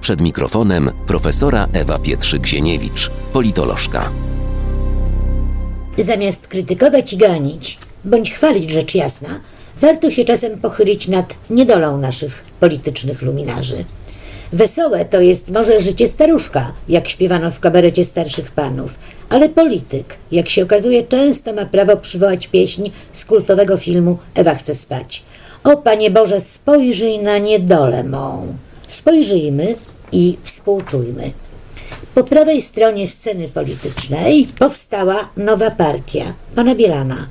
Przed mikrofonem profesora Ewa Pietrzyk-Zieniewicz, politolożka. Zamiast krytykować i ganić, bądź chwalić rzecz jasna, warto się czasem pochylić nad niedolą naszych politycznych luminarzy. Wesołe to jest może życie staruszka, jak śpiewano w kabarecie starszych panów, ale polityk, jak się okazuje, często ma prawo przywołać pieśń z kultowego filmu Ewa chce spać. O Panie Boże, spojrzyj na niedolę mą. Spojrzyjmy i współczujmy. Po prawej stronie sceny politycznej powstała nowa partia, pana Bielana.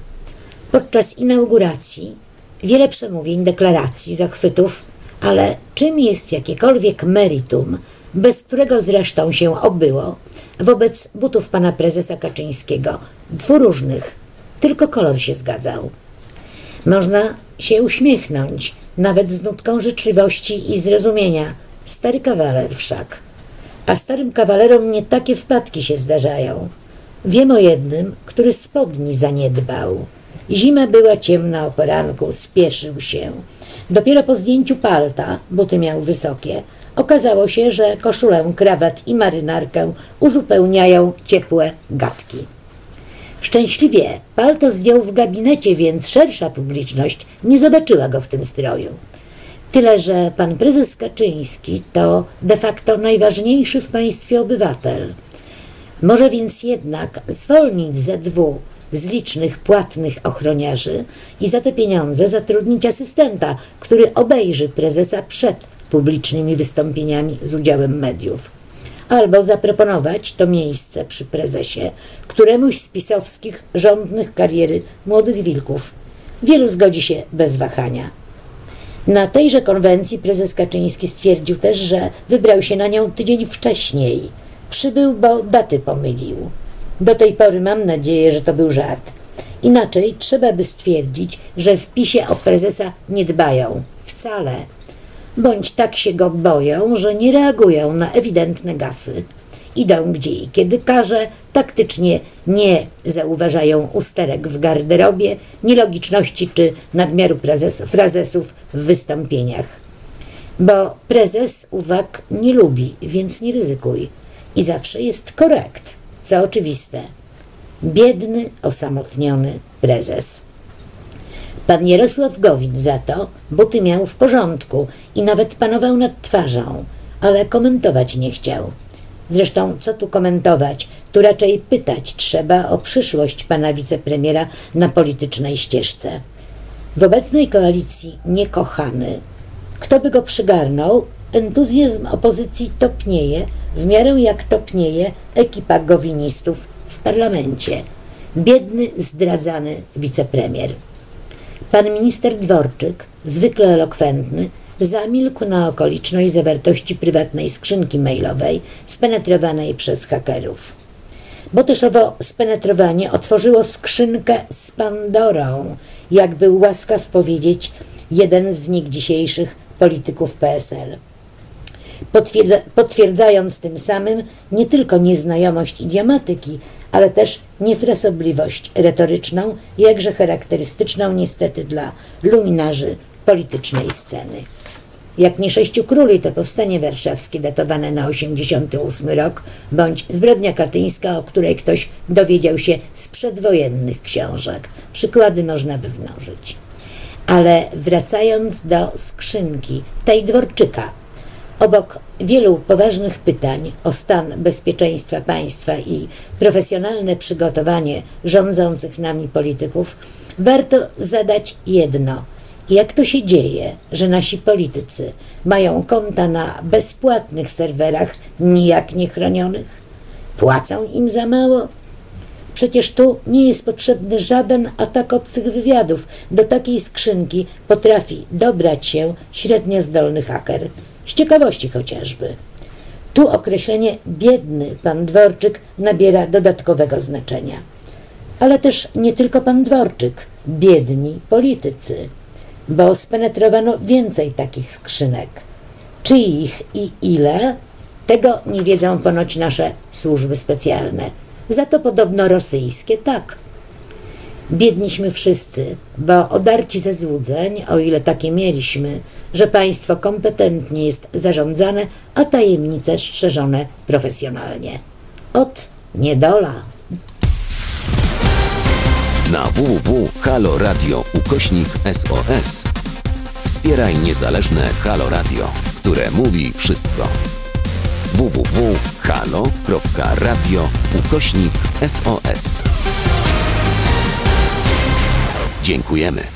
Podczas inauguracji wiele przemówień, deklaracji, zachwytów, ale czym jest jakiekolwiek meritum, bez którego zresztą się obyło, wobec butów pana prezesa Kaczyńskiego, dwuróżnych, tylko kolor się zgadzał. Można się uśmiechnąć, nawet z nutką życzliwości i zrozumienia. Stary kawaler wszak. A starym kawalerom nie takie wpadki się zdarzają. Wiem o jednym, który spodni zaniedbał. Zima była ciemna o poranku, spieszył się. Dopiero po zdjęciu palta, buty miał wysokie, okazało się, że koszulę, krawat i marynarkę uzupełniają ciepłe gadki. Szczęśliwie palto zdjął w gabinecie, więc szersza publiczność nie zobaczyła go w tym stroju. Tyle, że pan prezes Kaczyński to de facto najważniejszy w państwie obywatel. Może więc jednak zwolnić ze dwóch z licznych płatnych ochroniarzy i za te pieniądze zatrudnić asystenta, który obejrzy prezesa przed publicznymi wystąpieniami z udziałem mediów. Albo zaproponować to miejsce przy prezesie któremuś z pisowskich rządnych kariery młodych wilków. Wielu zgodzi się bez wahania. Na tejże konwencji prezes Kaczyński stwierdził też, że wybrał się na nią tydzień wcześniej. Przybył, bo daty pomylił. Do tej pory mam nadzieję, że to był żart. Inaczej trzeba by stwierdzić, że w PiSie o prezesa nie dbają. Wcale. Bądź tak się go boją, że nie reagują na ewidentne gafy. Idą gdzie i kiedy każe, taktycznie nie zauważają usterek w garderobie, nielogiczności czy nadmiaru prezesów, frazesów w wystąpieniach. Bo prezes uwag nie lubi, więc nie ryzykuj. I zawsze jest korekt, co oczywiste. Biedny, osamotniony prezes. Pan Jarosław Gowin za to buty miał w porządku i nawet panował nad twarzą, ale komentować nie chciał. Zresztą co tu komentować? Tu raczej pytać trzeba o przyszłość pana wicepremiera na politycznej ścieżce. W obecnej koalicji niekochany. Kto by go przygarnął? Entuzjazm opozycji topnieje, w miarę jak topnieje ekipa gowinistów w parlamencie. Biedny, zdradzany wicepremier. Pan minister Dworczyk, zwykle elokwentny, zamilkł na okoliczność zawartości prywatnej skrzynki mailowej spenetrowanej przez hakerów. Bo też owo spenetrowanie otworzyło skrzynkę z Pandorą, jak był łaskaw powiedzieć jeden z nich dzisiejszych polityków PSL. Potwierdza, potwierdzając tym samym nie tylko nieznajomość idiomatyki, ale też niefrasobliwość retoryczną, jakże charakterystyczną niestety dla luminarzy politycznej sceny. Jak nie sześciu króli, to powstanie warszawskie datowane na 88 rok, bądź zbrodnia katyńska, o której ktoś dowiedział się z przedwojennych książek. Przykłady można by mnożyć. Ale wracając do skrzynki tej Dworczyka, obok wielu poważnych pytań o stan bezpieczeństwa państwa i profesjonalne przygotowanie rządzących nami polityków, warto zadać jedno – jak to się dzieje, że nasi politycy mają konta na bezpłatnych serwerach, nijak niechronionych? Płacą im za mało? Przecież tu nie jest potrzebny żaden atak obcych wywiadów. Do takiej skrzynki potrafi dobrać się średnio zdolny haker. Z ciekawości chociażby. Tu określenie biedny pan Dworczyk nabiera dodatkowego znaczenia. Ale też nie tylko pan Dworczyk, biedni politycy bo spenetrowano więcej takich skrzynek. Czyich i ile? Tego nie wiedzą ponoć nasze służby specjalne. Za to podobno rosyjskie tak. Biedniśmy wszyscy, bo odarci ze złudzeń, o ile takie mieliśmy, że państwo kompetentnie jest zarządzane, a tajemnice strzeżone profesjonalnie. Ot niedola. Na www.haloradio ukośnik SOS wspieraj niezależne Halo Radio, które mówi wszystko. www.halo.radio ukośnik SOS Dziękujemy.